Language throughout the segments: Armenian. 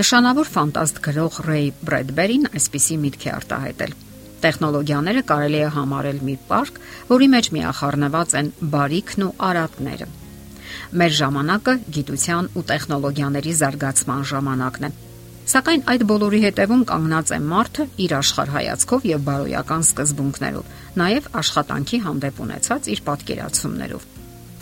Նշանավոր ֆանտաստ գրող Ռեյ Բրեդբերին այսպիսի միտք է արտահայտել. Տեխնոլոգիաները կարելի է համարել մի պարկ, որի մեջ միախառնված են բարիքն ու արատները։ Մեր ժամանակը գիտության ու տեխնոլոգիաների զարգացման ժամանակն է։ Սակայն այդ բոլորի հետևում կանգնած է մարդը իր աշխարհայացքով եւ բարոյական սկզբունքներով, նաեւ աշխատանքի հանդեպ ունեցած իր պատկերացումներով։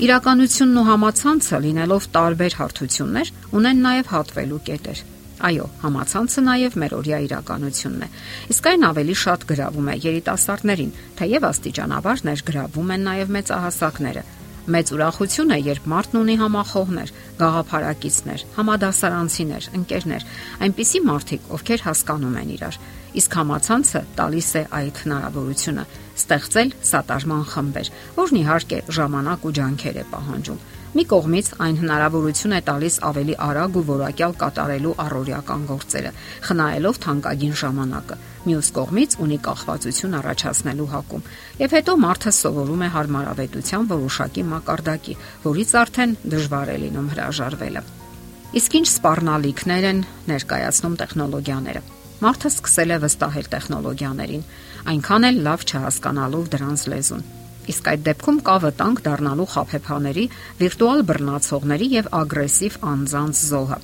Իրականությունն ու համացանցը լինելով տարբեր հարթություններ, ունեն նաեւ հատվելու կետեր։ Այո, համացանցը նաև մեր օրյա իրականությունն է։ Իսկ այն ավելի շատ գրավում է երիտասարդներին, թեև աստիճանաբար ներգրավում են նաև մեծահասակները։ Մեծ ուրախություն է, երբ մարդն ունի համախոհներ, գաղափարակիցներ, համադասարանցիներ, ընկերներ, այնպիսի մարդիկ, ովքեր հասկանում են իրար։ Իսկ համացանցը տալիս է այդ հնարավորությունը ստեղծել սատարման խմբեր, որն իհարկե ժամանակ ու ջանքեր է պահանջում։ Մի կողմից այն հնարավորություն է տալիս ավելի արագ ու որակյալ կատարելու առօրյական գործերը, խնայելով թանկագին ժամանակը։ Մյուս կողմից ունի կախվածություն առաջացնելու հակում։ Եվ հետո մարդը սովորում է հարմարավետության որոշակի մակարդակի, որից արդեն դժվար է լինում հրաժարվելը։ Իսկ ինչ սպառնալիքներ են ներկայացնում տեխնոլոգիաները։ Մարդը սկսել է վստահել տեխնոլոգիաներին, այնքան էլ լավ չհասկանալով դրանց լեզուն Իսկ այդ դեպքում կա վտանգ դառնալու խափեփաների, վիրտուալ բռնացողների եւ ագրեսիվ անձանց զոհը։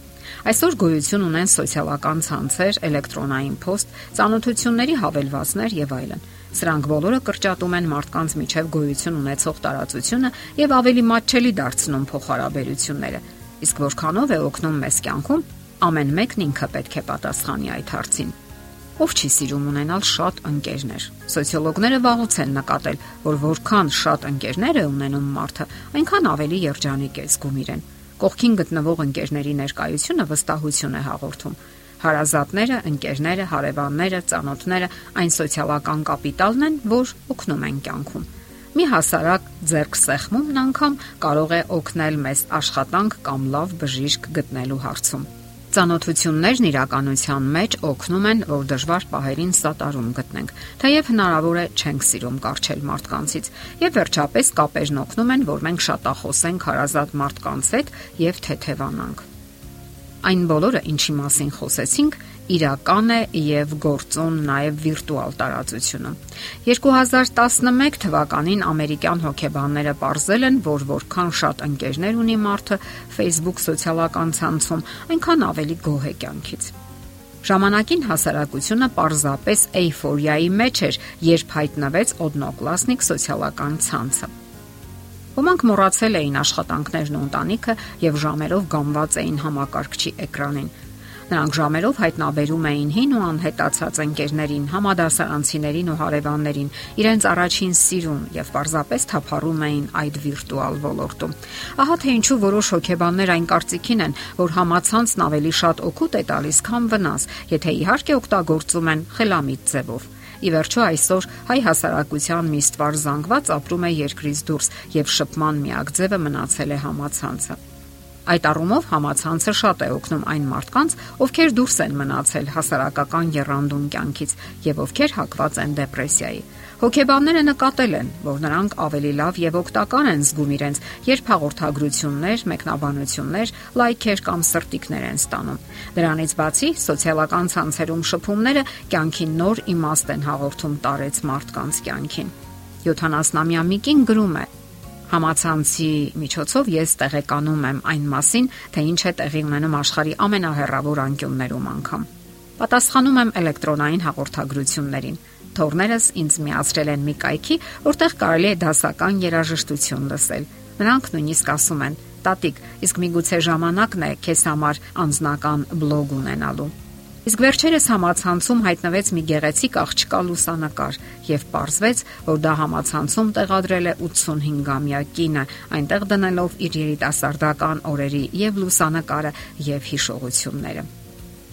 Այսօր գոյություն ունեն սոցիալական ցանցեր, էլեկտրոնային փոստ, ծանոթությունների հավելվածներ եւ այլն։ Սրանք բոլորը կրճատում են մարդկանց միջև գոյություն ունեցող տարածությունը եւ ավելի մատչելի դարձնում փոխհարաբերությունները։ Իսկ որքանով է օգնում մեզ կյանքում, ամեն մեկն ինքը պետք է պատասխանի այդ հարցին։ Ով չի սիրում ունենալ շատ ընկերներ։ Սոցիոլոգները վաղուց են նկատել, որ որքան շատ ընկերներ է ունենում մարդը, այնքան ավելի երջանիկ է զգում իրեն։ Կողքին գտնվող ընկերների ներկայությունը վստահություն է հաղորդում։ Հարազատները, ընկերները, հարևանները, ծանոթները այն սոցիալական կապիտալն են, որ օգնում են կյանքում։ Մի հասարակ ձերք սեղմումն անգամ կարող է օգնել մեզ աշխատանք կամ լավ բժիշկ գտնելու հարցում։ Ծանոթություններն իրականության մեջ օգնում են, որ դժվար պահերին սատարում գտնենք, թեև հնարավոր է չենք սիրում կարճել մարդկանցից, եւ վերջապես կապերն օգնում են, որ մենք շատախոսենք հարազատ մարդկանց հետ եւ թեթևանանք։ Այն բոլորը, ինչի մասին խոսեցինք, իրական է եւ գործոն նաեւ վիրտուալ տարածությունում։ 2011 թվականին ամերիկյան հոկեբանները ողրզել են, որ որքան շատ ընկերներ ունի մարդը Facebook սոցիալական ցանցում, այնքան ավելի գոհ է կյանքից։ Ժամանակին հասարակությունը պարզապես էйֆորիայի մեջ էր, երբ հայտնվեց Օդնոկլասնիկ սոցիալական ցանցը։ Ոմանք մոռացել էին աշխատանքներն ու ընտանիքը եւ ժամերով գամված էին համակարգչի էկրանին։ Նրանք ժամերով հայտնաբերում էին հին ու անհետացած ընկերներին, համադասարանցիներին ու հարևաններին, իրենց առաջին սիրուն եւ պարզապես թափառում էին այդ վիրտուալ ոլորտում։ Ահա թե ինչու որոշ հոգեբաններ այն կարծիքին են, որ համացանցն ավելի շատ օգուտ է տալիս, քան վնաս, եթե իհարկե օգտագործում են խելամիտ ձևով։ Ի վերջո այսօր հայ հասարակության մի ստվար զանգված ապրում է երկրից դուրս եւ շփման միակ ձևը մնացել է համացանցը։ Այդ առումով համացանցը շատ է օգնում այն մարդկանց, ովքեր դուրս են մնացել հասարակական երանդուն կյանքից եւ ովքեր հակված են դեպրեսիայի։ Հոգեբանները նկատել են, որ նրանք ավելի լավ եւ օգտակար են զգում իրենց, երբ հաղորդագրություններ, մեկնաբանություններ, լայքեր կամ սրտիկներ են ստանում։ Դրանից բացի սոցիալական ցանցերում շփումները կյանքին նոր իմաստ են հաղորդում տարեց մարդկանց կյանքին։ 70-ամյա Միկին գրում է. Համացանցի միջոցով ես տեղեկանում եմ այն մասին, թե ինչ է տեղի ունենում աշխարի ամենահեռավոր անկյուններում անգամ։ Պատասխանում եմ էլեկտրոնային հաղորդագրություններին Թորներս ինձ միացրել են մի կայքի, որտեղ կարելի է դասական երաժշտություն լսել։ Նրանք նույնիսկ ասում են. «Տատիկ, իսկ միգուցե ժամանակն է քեզ համար անձնական բլոգ ունենալու»։ Իսկ վերջերս համացանցում հայտնվեց մի գեղեցիկ աղջկա լուսանկար եւ ողջվեց, որ դա համացանցում տեղադրել է 85-ամյա կինը, այնտեղ դնելով իր երիտասարդական օրերի եւ լուսանկարը եւ հիշողությունները։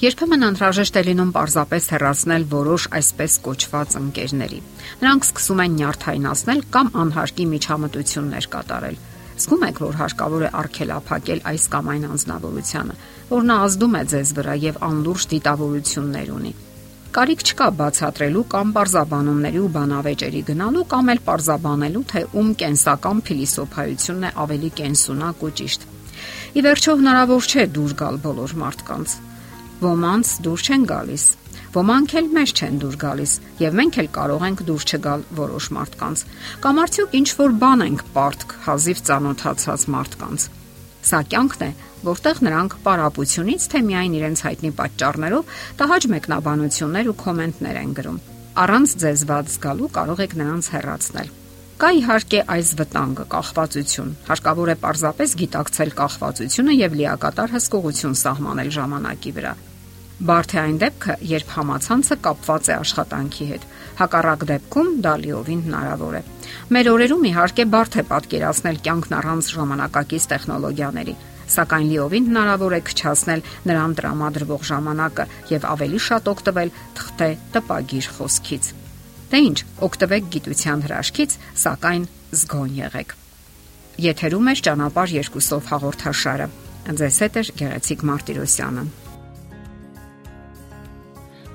Երբեմն անհրաժեշտ է լինում պարզապես հեռացնել որոշ այսպես կոչված ընկերների։ Նրանք սկսում են նյարդայնացնել կամ անհարկի միջամտություններ կատարել։ Զգում եք, որ հարկավոր է արգելափակել այս կամ այն անznավորությունը, որ նա ազդում է ձեզ վրա եւ անլուրջ դիտավորություններ ունի։ Կարիք չկա բացատրելու կամ parzabanumների ու բանավեճերի գնալու կամ էլ parzabanելու, թե ում կենսական փիլիսոփայությունն է ավելի կենսունակ ու ճիշտ։ Ի վերջո հնարավոր չէ դուր գալ բոլոր մարդկանց Ոմանց դուր չեն գալիս, ոմանք էլ մեզ չեն դուր գալիս, եւ մենք էլ կարող ենք դուր չգալ որոշ մարդկանց։ Կամ արդյոք ինչ որ բան ենք պարտք հազիվ ծանոթացած մարդկանց։ Սա կյանքն է, որտեղ նրանք պարապությունից թե միայն իրենց հայտնի պատճառներով տհաճ մեկնաբանություններ ու կոմենտներ են գրում։ Առանց ձեզ ված զգալու կարող եք նրանց հեռացնել։ Կա իհարկե այս վտանգը կախվածություն։ Հարկավոր է պարզապես գիտակցել կախվածությունը եւ լիակատար հսկողություն սահմանել ժամանակի վրա։ Բարդ է այն դեպքը, երբ համացանցը կապված է աշխատանքի հետ։ Հակառակ դեպքում դա լիովին հնարավոր է։ Մեր օրերում իհարկե բարդ է պատկերացնել կյանքն առանց ժամանակակից տեխնոլոգիաների, սակայն լիովին հնարավոր է քչացնել նրան տրամադրվող ժամանակը եւ ավելի շատ օգտվել թղթե տպագիր խոսքից։ Դե ինչ, օգտվեք գիտության հրաշքից, սակայն զգոն եղեք։ Եթերում է ճանապարհ երկուսով հաղորդաշարը։ Ձեզ հետ է Գեղեցիկ Մարտիրոսյանը։